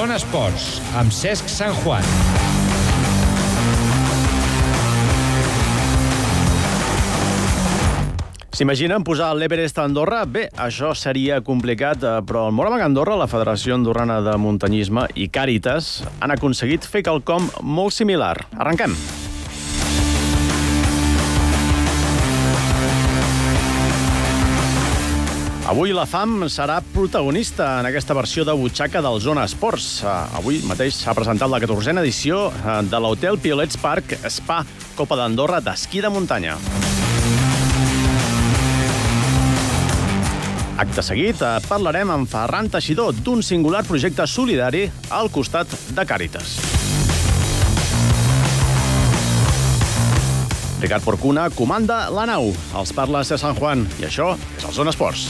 Zona Esports, amb Cesc Sant Juan. S'imaginen posar l'Everest a Andorra? Bé, això seria complicat, eh, però el Morabanc Andorra, la Federació Andorrana de Muntanyisme i Càritas han aconseguit fer quelcom molt similar. Arrenquem. Avui la FAM serà protagonista en aquesta versió de butxaca del Zona Esports. Eh, Avui mateix s'ha presentat la 14a edició eh, de l'Hotel Piolets Park Spa Copa d'Andorra d'esquí de muntanya. Acte seguit, eh, parlarem amb Ferran Teixidor d'un singular projecte solidari al costat de Càritas. Ricard Porcuna comanda la nau. Els parla de Sant Juan i això és el Zona Esports.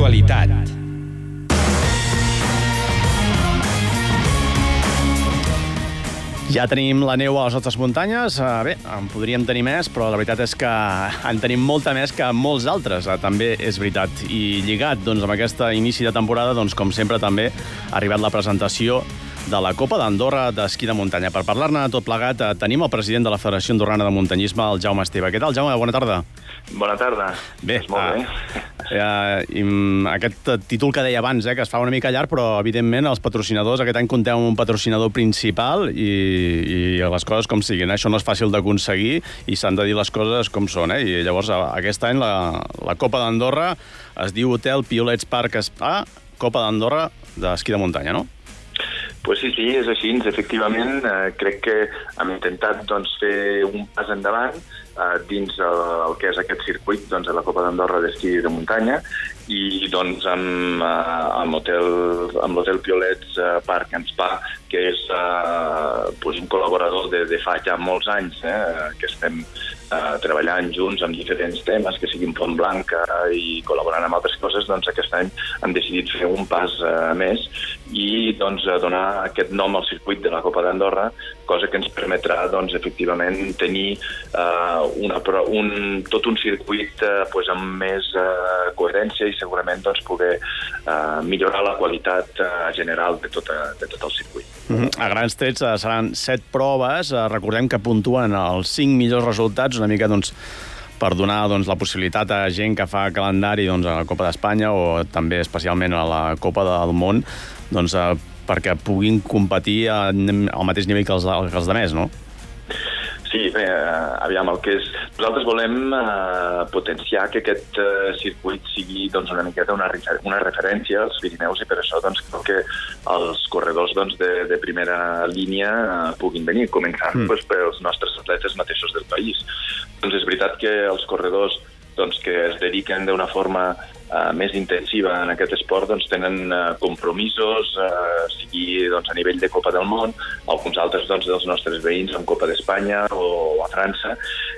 Zona Actualitat. Ja tenim la neu a les nostres muntanyes. Uh, bé, en podríem tenir més, però la veritat és que en tenim molta més que molts altres. Uh, també és veritat. I lligat doncs, amb aquesta inici de temporada, doncs, com sempre, també ha arribat la presentació de la Copa d'Andorra d'esquí de muntanya. Per parlar-ne tot plegat, uh, tenim el president de la Federació Andorrana de Muntanyisme, el Jaume Esteve. Què tal, Jaume? Bona tarda. Bona tarda. Bé, Doncs molt bé. Eh, i, mm, aquest títol que deia abans, eh, que es fa una mica llarg, però evidentment els patrocinadors, aquest any compteu amb un patrocinador principal i, i les coses com siguin. Eh? Això no és fàcil d'aconseguir i s'han de dir les coses com són. Eh? I llavors aquest any la, la Copa d'Andorra es diu Hotel Piolets Park Spa, Copa d'Andorra d'esquí de muntanya, no? Pues sí, sí, és així. Efectivament, eh, crec que hem intentat doncs, fer un pas endavant eh, dins el, el que és aquest circuit doncs, de la Copa d'Andorra d'esquí de muntanya i doncs amb, eh, amb l'hotel Piolets eh, Park and Spa, que és eh, pues un col·laborador de, de fa ja molts anys, eh, que estem eh, treballant junts amb diferents temes, que siguin Font Blanca i col·laborant amb altres coses, doncs aquest any hem decidit fer un pas eh, més i doncs donar aquest nom al circuit de la Copa d'Andorra, cosa que ens permetrà doncs efectivament tenir eh, una, un, tot un circuit eh, pues, amb més eh, coherència i segurament doncs, poder eh, millorar la qualitat eh, general de, tota, de tot el circuit. Mm -hmm. A grans trets eh, seran set proves. Eh, recordem que puntuen els cinc millors resultats, una mica doncs, per donar doncs, la possibilitat a gent que fa calendari doncs, a la Copa d'Espanya o també especialment a la Copa del Món doncs, eh, perquè puguin competir al mateix nivell que els, que els de més, no? Sí, bé, eh, aviam, el que és... Nosaltres volem eh, potenciar que aquest eh, circuit sigui doncs, una miqueta una, una referència als Pirineus i per això doncs, crec que els corredors doncs, de, de primera línia eh, puguin venir, començant mm. doncs, pels nostres atletes mateixos del país. Doncs és veritat que els corredors doncs, que es dediquen d'una forma eh, més intensiva en aquest esport doncs, tenen eh, compromisos, eh, sigui doncs, a nivell de Copa del Món, alguns altres doncs, dels nostres veïns en Copa d'Espanya o, a França,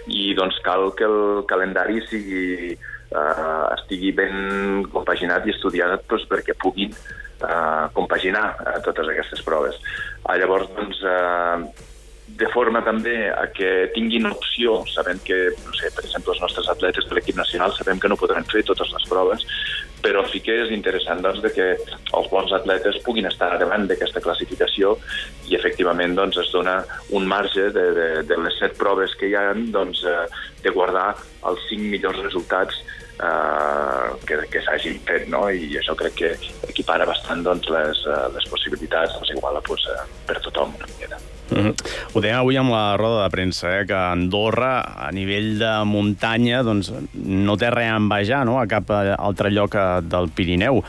i doncs, cal que el calendari sigui, eh, estigui ben compaginat i estudiat doncs, perquè puguin eh, compaginar eh, totes aquestes proves. Ah, llavors, doncs, eh, de forma també a que tinguin opció, sabent que, no sé, per exemple, els nostres atletes de l'equip nacional sabem que no podran fer totes les proves, però sí que és interessant doncs, de que els bons atletes puguin estar davant d'aquesta classificació i efectivament doncs, es dona un marge de, de, de les set proves que hi ha doncs, eh, de guardar els cinc millors resultats eh, que, que s'hagin fet, no? i això crec que equipara bastant doncs, les, eh, les possibilitats, els iguala doncs, eh, per tothom una miqueta. Mm -hmm. Ho dèiem avui amb la roda de premsa, eh, que Andorra, a nivell de muntanya, doncs, no té res a envejar no? a cap eh, altre lloc eh, del Pirineu.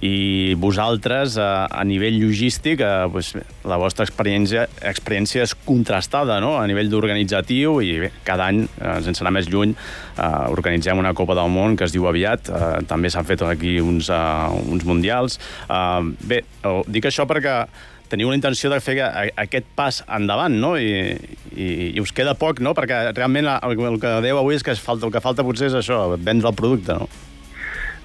I vosaltres, eh, a nivell logístic, eh, doncs, la vostra experiència, experiència és contrastada no? a nivell organitzatiu i bé, cada any, eh, sense anar més lluny, eh, organitzem una Copa del Món que es diu aviat. Eh, també s'han fet aquí uns, eh, uns mundials. Eh, bé, dic això perquè teniu la intenció de fer aquest pas endavant, no? I, i, i us queda poc, no? Perquè realment el, el que deu avui és que es falta, el que falta potser és això, vendre el producte, no?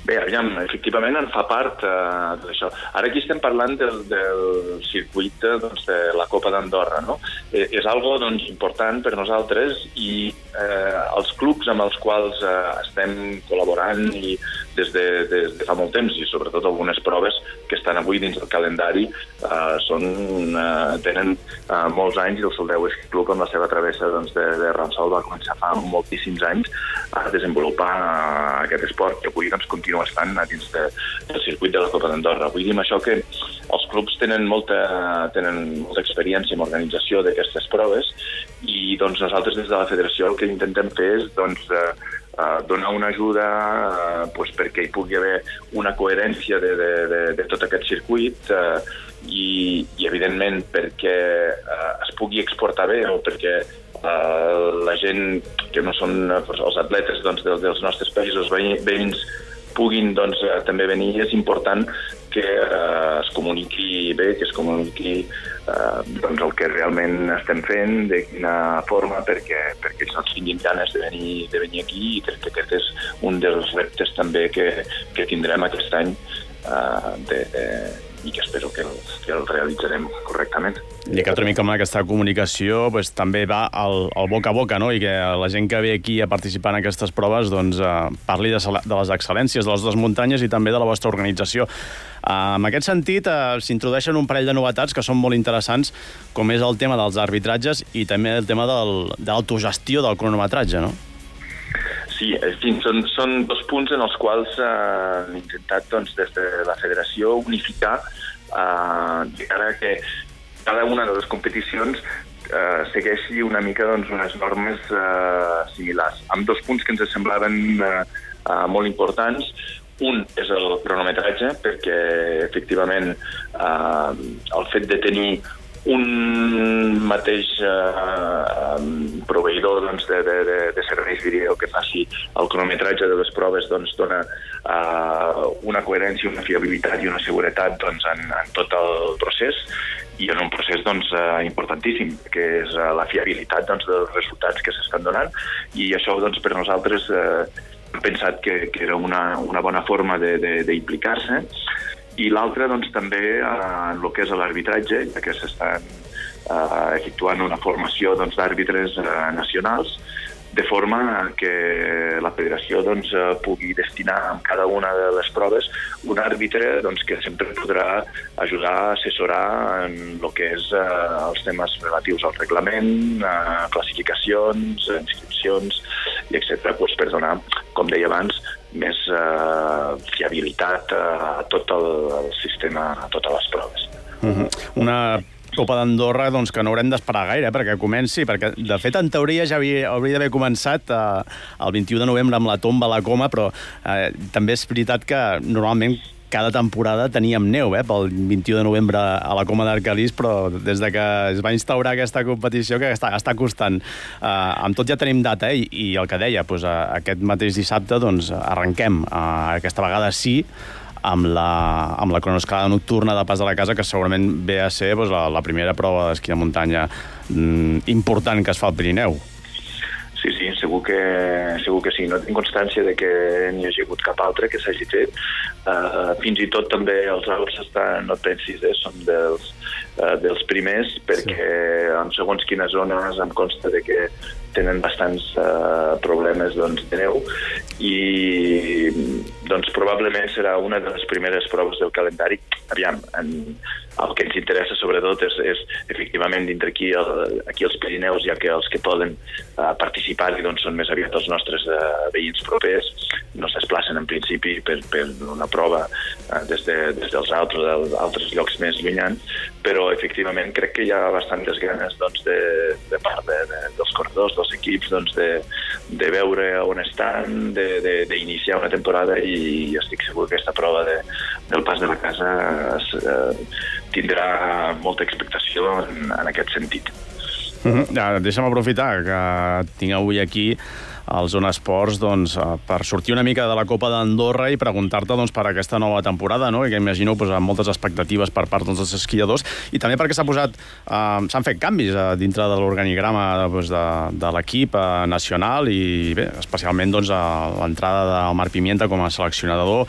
Bé, aviam, efectivament en fa part eh, d'això. Ara aquí estem parlant del, del circuit eh, doncs, de la Copa d'Andorra, no? Eh, és algo doncs, important per nosaltres i eh, els clubs amb els quals eh, estem col·laborant i des de, des de fa molt temps i sobretot algunes proves que estan avui dins del calendari eh, són, eh, tenen eh, molts anys i el Soldeu és club amb la seva travessa doncs, de, de Ramsol va començar fa moltíssims anys a desenvolupar eh, aquest esport que avui doncs, continua estant dins de, del circuit de la Copa d'Andorra. Vull dir amb això que els clubs tenen molta, tenen molta experiència en organització d'aquestes proves i doncs, nosaltres des de la federació el que intentem fer és doncs, eh, eh, donar una ajuda eh, pues, perquè hi pugui haver una coherència de, de, de, de tot aquest circuit eh, i, i evidentment perquè eh, es pugui exportar bé o perquè eh, la gent que no són els atletes doncs, dels, dels nostres països veïns puguin doncs, eh, també venir. És important que eh, es comuniqui bé, que es comuniqui eh, doncs el que realment estem fent, de quina forma, perquè, perquè ells no tinguin ganes de venir, de venir aquí i crec que aquest és un dels reptes també que, que tindrem aquest any eh, de, de, i que espero que el, que el realitzarem correctament. Lligat una mica amb aquesta comunicació, pues, també va al, al boca a boca, no? i que la gent que ve aquí a participar en aquestes proves doncs, eh, parli de, de les excel·lències de les dues muntanyes i també de la vostra organització. Uh, en aquest sentit, uh, s'introdueixen un parell de novetats que són molt interessants, com és el tema dels arbitratges i també el tema del, de l'autogestió del cronometratge, no? Sí, en fi, són, són dos punts en els quals eh, hem intentat doncs, des de la federació unificar eh, ara que cada una de les competicions eh, segueixi una mica doncs, unes normes eh, similars, amb dos punts que ens semblaven eh, eh, molt importants. Un és el cronometratge, perquè efectivament eh, el fet de tenir un mateix eh, proveïdor doncs, de, de, de, serveis diria, que faci el cronometratge de les proves doncs, dona eh, una coherència, una fiabilitat i una seguretat doncs, en, en tot el procés i en un procés doncs, eh, importantíssim, que és eh, la fiabilitat doncs, dels resultats que s'estan donant i això doncs, per nosaltres eh, hem pensat que, que era una, una bona forma d'implicar-se. I l'altre doncs, també eh, en el que és l'arbitratge, ja que s'estan eh, efectuant una formació doncs, d'àrbitres doncs, eh, nacionals, de forma que la federació doncs, eh, pugui destinar en cada una de les proves un àrbitre doncs, que sempre podrà ajudar a assessorar en el que és eh, els temes relatius al reglament, eh, classificacions, inscripcions, i etc. Pues, per donar, com deia abans, més eh, fiabilitat a tot el, el sistema, a totes les proves. Una Copa d'Andorra doncs, que no haurem d'esperar gaire perquè comenci, perquè de fet en teoria ja havia, hauria d'haver començat eh, el 21 de novembre amb la tomba a la coma, però eh, també és veritat que normalment cada temporada teníem neu, eh, pel 21 de novembre a la Coma d'Arcalís, però des de que es va instaurar aquesta competició que està, està costant. Uh, amb tot ja tenim data, eh, i, el que deia, doncs, uh, aquest mateix dissabte doncs, arrenquem. Uh, aquesta vegada sí, amb la, amb la cronoescalada nocturna de Pas de la Casa, que segurament ve a ser doncs, la, la primera prova d'esquí de muntanya mm, important que es fa al Pirineu. Sí, sí, segur que, segur que sí. No tinc constància de que n'hi hagi hagut cap altre que s'hagi fet. Uh, fins i tot també els Alps estan, no et pensis, eh, són dels, uh, dels primers, perquè sí. en segons quines zones em consta de que tenen bastants uh, problemes doncs, de neu. I doncs, probablement serà una de les primeres proves del calendari. Aviam, en, el que ens interessa sobretot és, és efectivament dintre aquí, el, aquí els Pirineus, ja que els que poden uh, participar doncs, són més aviat els nostres uh, veïns propers, no s'esplacen en principi per, per una prova uh, des, de, des dels altres, altres llocs més llunyans, però efectivament crec que hi ha bastantes ganes doncs, de, de part de, de, dels corredors, dels equips, doncs, de, de veure on estan, d'iniciar una temporada i estic segur que aquesta prova de, del pas de la casa eh, tindrà molta expectació en, en aquest sentit. Uh -huh. ja, deixa'm aprofitar que tinc avui aquí al Zona Esports doncs, eh, per sortir una mica de la Copa d'Andorra i preguntar-te doncs, per aquesta nova temporada, no? Que imagino doncs, amb moltes expectatives per part doncs, dels esquiadors, i també perquè s'ha posat, eh, s'han fet canvis eh, dintre de l'organigrama doncs, de, de l'equip eh, nacional i bé, especialment doncs, l'entrada del Marc Pimienta com a seleccionador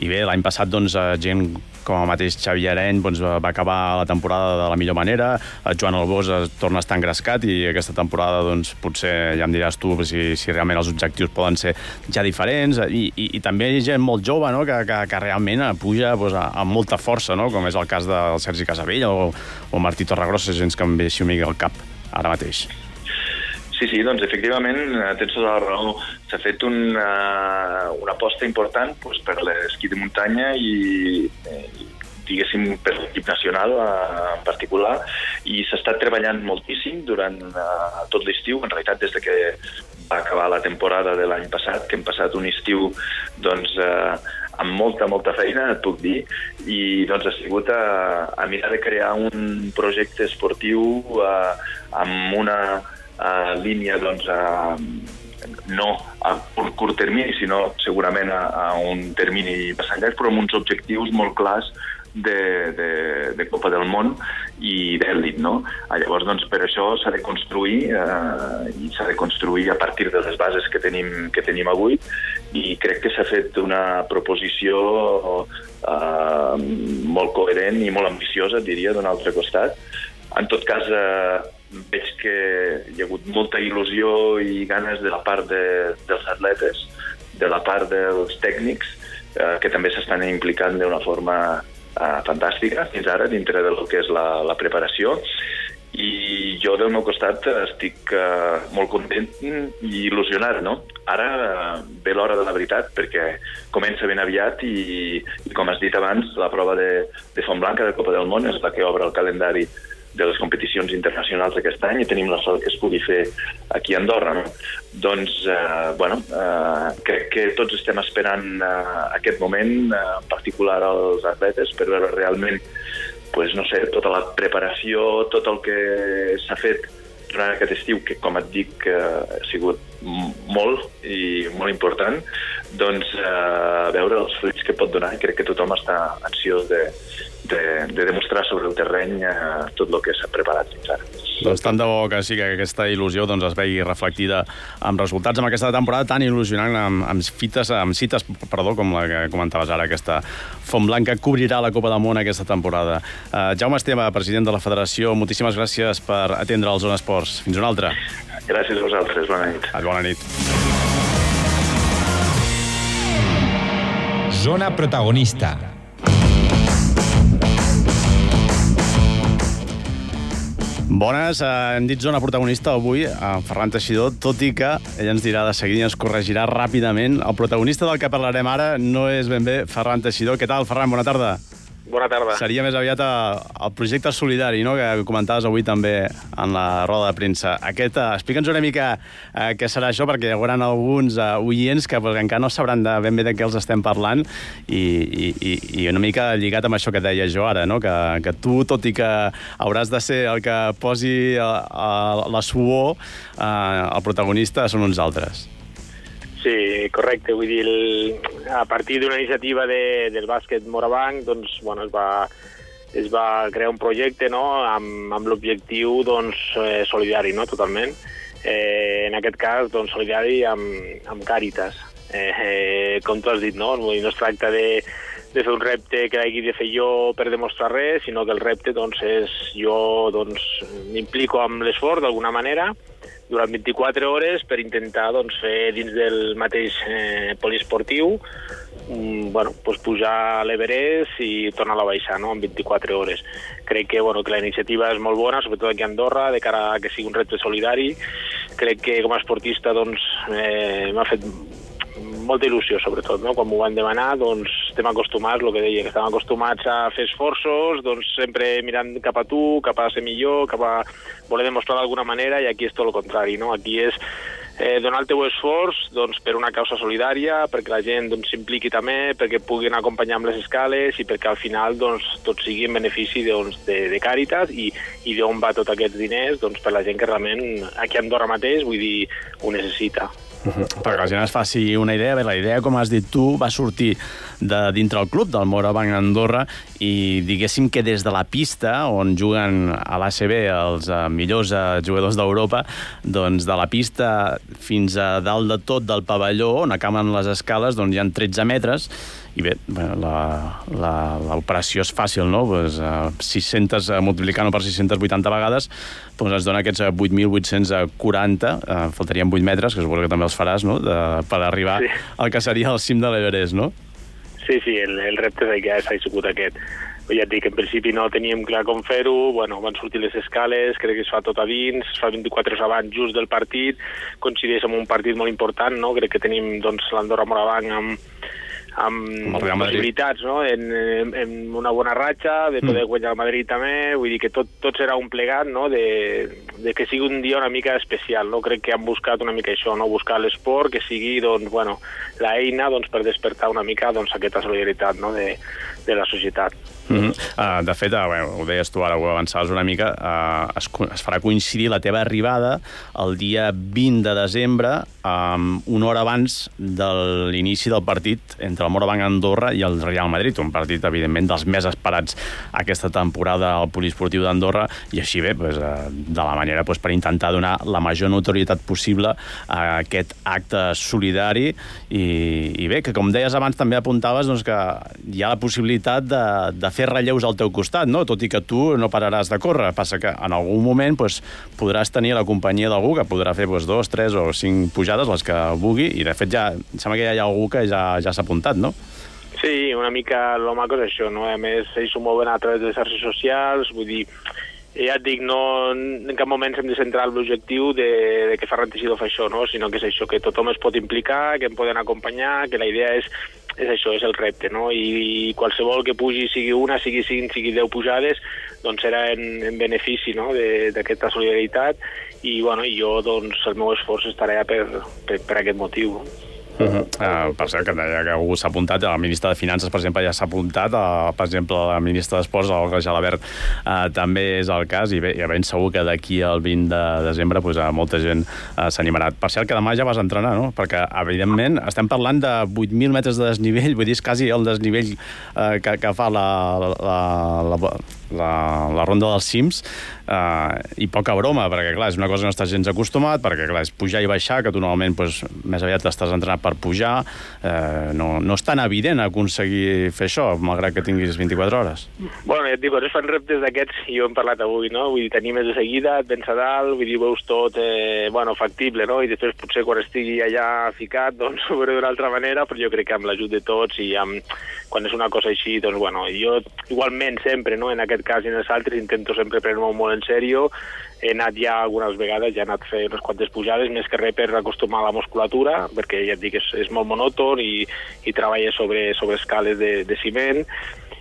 i bé, l'any passat doncs, gent com el mateix Xavi Areny doncs, va acabar la temporada de la millor manera, el Joan Albós es torna a estar engrescat i aquesta temporada doncs, potser ja em diràs tu si, si realment els objectius poden ser ja diferents i, i, i també gent molt jove no? que, que, que realment puja doncs, amb molta força, no? com és el cas del Sergi Casabell o, o Martí Torregrossa, gens que em ve així una mica al cap ara mateix. Sí, sí, doncs efectivament eh, tens tota la raó. S'ha fet una, una aposta important doncs, per l'esquí de muntanya i, i diguéssim, per l'equip nacional eh, en particular, i s'ha estat treballant moltíssim durant uh, tot l'estiu, en realitat des de que va acabar la temporada de l'any passat, que hem passat un estiu doncs, uh, amb molta, molta feina, et puc dir, i doncs ha sigut a, a mirar de crear un projecte esportiu uh, amb una uh, línia doncs, a, no a curt, curt termini, sinó segurament a, a un termini bastant llarg, però amb uns objectius molt clars de, de, de Copa del Món i d'èlit, no? Llavors, doncs, per això s'ha de construir eh, i s'ha de construir a partir de les bases que tenim, que tenim avui i crec que s'ha fet una proposició eh, molt coherent i molt ambiciosa, diria, d'un altre costat. En tot cas, eh, veig que hi ha hagut molta il·lusió i ganes de la part de, dels atletes, de la part dels tècnics, eh, que també s'estan implicant d'una forma eh, fantàstica fins ara dintre del que és la, la preparació i jo del meu costat estic eh, molt content i il·lusionat, no? Ara eh, ve l'hora de la veritat perquè comença ben aviat i, i com has dit abans, la prova de, de Font Blanca de Copa del Món és la que obre el calendari de les competicions internacionals d'aquest any i tenim la sort que es pugui fer aquí a Andorra. No? Doncs, eh, bueno, eh, crec que tots estem esperant eh, aquest moment, eh, en particular els atletes, per veure realment pues, no sé, tota la preparació, tot el que s'ha fet durant aquest estiu, que com et dic ha sigut molt i molt important, doncs eh, veure els fruits que pot donar. Crec que tothom està ansiós de, de, de demostrar sobre el terreny eh, tot el que s'ha preparat fins ara. Doncs tant de bo que sí que aquesta il·lusió doncs, es vegi reflectida amb resultats amb aquesta temporada tan il·lusionant, amb, amb, fites, amb cites, perdó, com la que comentaves ara, aquesta Font Blanca cobrirà la Copa del Món aquesta temporada. Uh, Jaume Esteve, president de la Federació, moltíssimes gràcies per atendre el Zona Esports. Fins una altra. Gràcies a vosaltres, bona nit. Ah, bona nit. Zona protagonista. Bones, eh, hem dit zona protagonista avui, a Ferran Teixidor, tot i que ell ens dirà de seguida i ens corregirà ràpidament. El protagonista del que parlarem ara no és ben bé Ferran Teixidor. Què tal, Ferran? Bona tarda. Bona tarda. Seria més aviat el projecte solidari, no?, que comentaves avui també en la roda de premsa. Aquest, uh, explica'ns una mica uh, què serà això, perquè hi haurà alguns uh, oients que pues, encara no sabran de ben bé de què els estem parlant i, i, i, i una mica lligat amb això que deia jo ara, no?, que, que tu, tot i que hauràs de ser el que posi uh, uh, la suor, uh, el protagonista són uns altres. Sí, correcte. Vull dir, el, a partir d'una iniciativa de, del bàsquet Morabanc, doncs, bueno, es va, es va crear un projecte no? amb, amb l'objectiu doncs, eh, solidari, no? totalment. Eh, en aquest cas, doncs, solidari amb, amb Càritas. Eh, eh, com tu has dit, no? no es tracta de, de fer un repte que hagi de fer jo per demostrar res, sinó que el repte doncs, és jo doncs, m'implico amb l'esforç d'alguna manera, durant 24 hores per intentar doncs, fer dins del mateix eh, poliesportiu um, bueno, pues pujar a l'Everest i tornar a baixar no? en 24 hores. Crec que, bueno, que la iniciativa és molt bona, sobretot aquí a Andorra, de cara a que sigui un repte solidari. Crec que com a esportista doncs, eh, m'ha fet molta il·lusió, sobretot, no? Quan m'ho van demanar, doncs estem acostumats, el que deia, que estem acostumats a fer esforços, doncs sempre mirant cap a tu, cap a ser millor, cap a voler demostrar d'alguna manera, i aquí és tot el contrari, no? Aquí és eh, donar el teu esforç doncs, per una causa solidària, perquè la gent doncs, s'impliqui doncs, també, perquè puguin acompanyar amb les escales i perquè al final doncs, tot sigui en benefici doncs, de, de Càritas i, i d'on va tots aquests diners doncs, per la gent que realment aquí a Andorra mateix vull dir, ho necessita. Perquè la gent es faci una idea, bé, la idea, com has dit tu, va sortir de dintre el club del Morabanc Andorra i diguéssim que des de la pista on juguen a l'ACB els uh, millors uh, jugadors d'Europa, doncs de la pista fins a dalt de tot del pavelló on acaben les escales doncs hi ha 13 metres i bé, l'operació és fàcil, no? Pues, uh, 600, uh, multiplicant-ho per 680 vegades, doncs ens dona aquests 8.840, uh, faltarien 8 metres, que suposo que també els faràs, no?, de, per arribar sí. al que seria el cim de l'Everest, no? Sí, sí, el, el repte ja s'ha sigut aquest. Ja et dic, en principi no teníem clar com fer-ho, bueno, van sortir les escales, crec que es fa tot a dins, es fa 24 hores abans just del partit, coincideix amb un partit molt important, no? Crec que tenim doncs, l'Andorra Morabanc amb, amb, amb possibilitats no? en, en, en una bona ratxa, de poder mm. guanyar el Madrid també, vull dir que tot, tot serà un plegat no? de, de que sigui un dia una mica especial. No? Crec que han buscat una mica això, no? buscar l'esport, que sigui doncs, bueno, l'eina doncs, per despertar una mica doncs, aquesta solidaritat no? de, de la societat. Mm -hmm. uh, de fet, uh, bueno, ho deies tu ara, ho avançaves una mica, uh, es, es farà coincidir la teva arribada el dia 20 de desembre, um, una hora abans de l'inici del partit entre el Morabanc Andorra i el Real Madrid, un partit, evidentment, dels més esperats aquesta temporada al Poliesportiu d'Andorra, i així bé, pues, uh, de la manera pues, per intentar donar la major notorietat possible a aquest acte solidari, i, i bé, que com deies abans també apuntaves doncs, que hi ha la possibilitat de, de fer relleus al teu costat, no? tot i que tu no pararàs de córrer. Passa que en algun moment pues, podràs tenir la companyia d'algú que podrà fer pues, dos, tres o cinc pujades, les que vulgui, i de fet ja, em sembla que ja hi ha algú que ja, ja s'ha apuntat, no? Sí, una mica el maco és això, no? A més, ells s'ho mouen a través de xarxes socials, vull dir, ja et dic, no, en cap moment hem de centrar l'objectiu de, de que Ferran Teixidor fa això, no? sinó que és això, que tothom es pot implicar, que em poden acompanyar, que la idea és és això, és el repte, no? I, i qualsevol que pugi, sigui una, sigui cinc, sigui deu pujades, doncs serà en, en benefici no? d'aquesta solidaritat i, bueno, i jo, doncs, el meu esforç estarà per, per, per aquest motiu. Uh -huh. uh, per cert, que deia que algú s'ha apuntat, el ministre de Finances, per exemple, ja s'ha apuntat, uh, per exemple, la ministra d'Esports, Olga Jalabert, uh, també és el cas, i bé, ja ben segur que d'aquí al 20 de desembre pues, uh, molta gent uh, s'animarà. Per cert, que demà ja vas entrenar, no? Perquè, evidentment, estem parlant de 8.000 metres de desnivell, vull dir, és quasi el desnivell uh, que, que fa la, la, la, la la, la ronda dels cims, eh, i poca broma, perquè, clar, és una cosa que no estàs gens acostumat, perquè, clar, és pujar i baixar, que tu normalment pues, més aviat estàs entrenat per pujar, eh, no, no és tan evident aconseguir fer això, malgrat que tinguis 24 hores. Bueno, ja et dic, es fan reptes d'aquests, i ho hem parlat avui, no? Vull dir, tenir més de seguida, et vens a dalt, vull dir, veus tot, eh, bueno, factible, no? I després potser quan estigui allà ficat, doncs ho veuré d'una altra manera, però jo crec que amb l'ajut de tots i amb, quan és una cosa així, doncs, bueno, jo igualment sempre, no? En aquest aquest cas i en els altres intento sempre prendre-m'ho molt en sèrio. He anat ja algunes vegades, ja he anat fer unes quantes pujades, més que res per acostumar la musculatura, perquè ja et dic, és, és molt monòton i, i treballa sobre, sobre escales de, de ciment,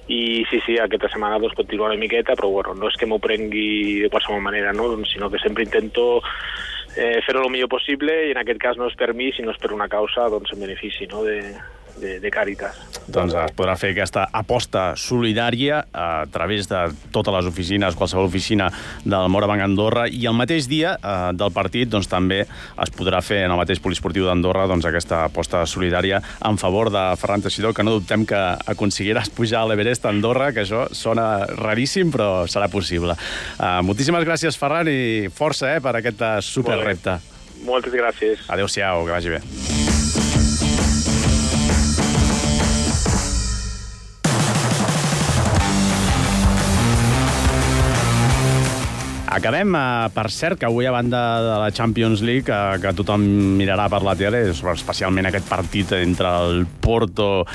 i sí, sí, aquesta setmana doncs, continuo una miqueta, però bueno, no és que m'ho prengui de qualsevol manera, no? sinó que sempre intento eh, fer-ho el millor possible i en aquest cas no és per mi, sinó és per una causa doncs, en benefici no? de, de, de Càritas. Doncs es podrà fer aquesta aposta solidària a través de totes les oficines, qualsevol oficina del Morabanc Andorra, i el mateix dia eh, del partit doncs, també es podrà fer en el mateix poliesportiu d'Andorra doncs, aquesta aposta solidària en favor de Ferran Teixidor, que no dubtem que aconseguiràs pujar a l'Everest a Andorra, que això sona raríssim, però serà possible. Uh, moltíssimes gràcies, Ferran, i força eh, per aquest superrepte. Moltes gràcies. Adéu-siau, que vagi bé. Acabem, eh, per cert, que avui a banda de la Champions League, eh, que tothom mirarà per la tele, especialment aquest partit entre el Porto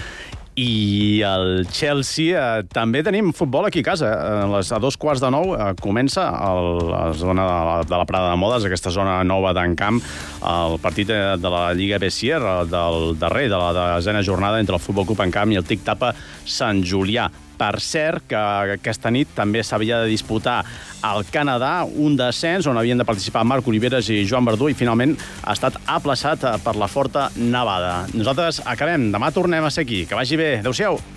i el Chelsea. Eh, també tenim futbol aquí a casa. A, les, a dos quarts de nou eh, comença el, la zona de la, de la Prada de Modes, aquesta zona nova d'encamp, el partit de, de la Lliga Bessier, del darrer, de la desena jornada entre el Futbol Club Encamp i el Tic Tapa Sant Julià Per cert, que aquesta nit també s'havia de disputar al Canadà un descens on havien de participar Marc Oliveres i Joan Verdú i finalment ha estat aplaçat per la forta nevada. Nosaltres acabem. Demà tornem a ser aquí. Que vagi bé. Adéu-siau.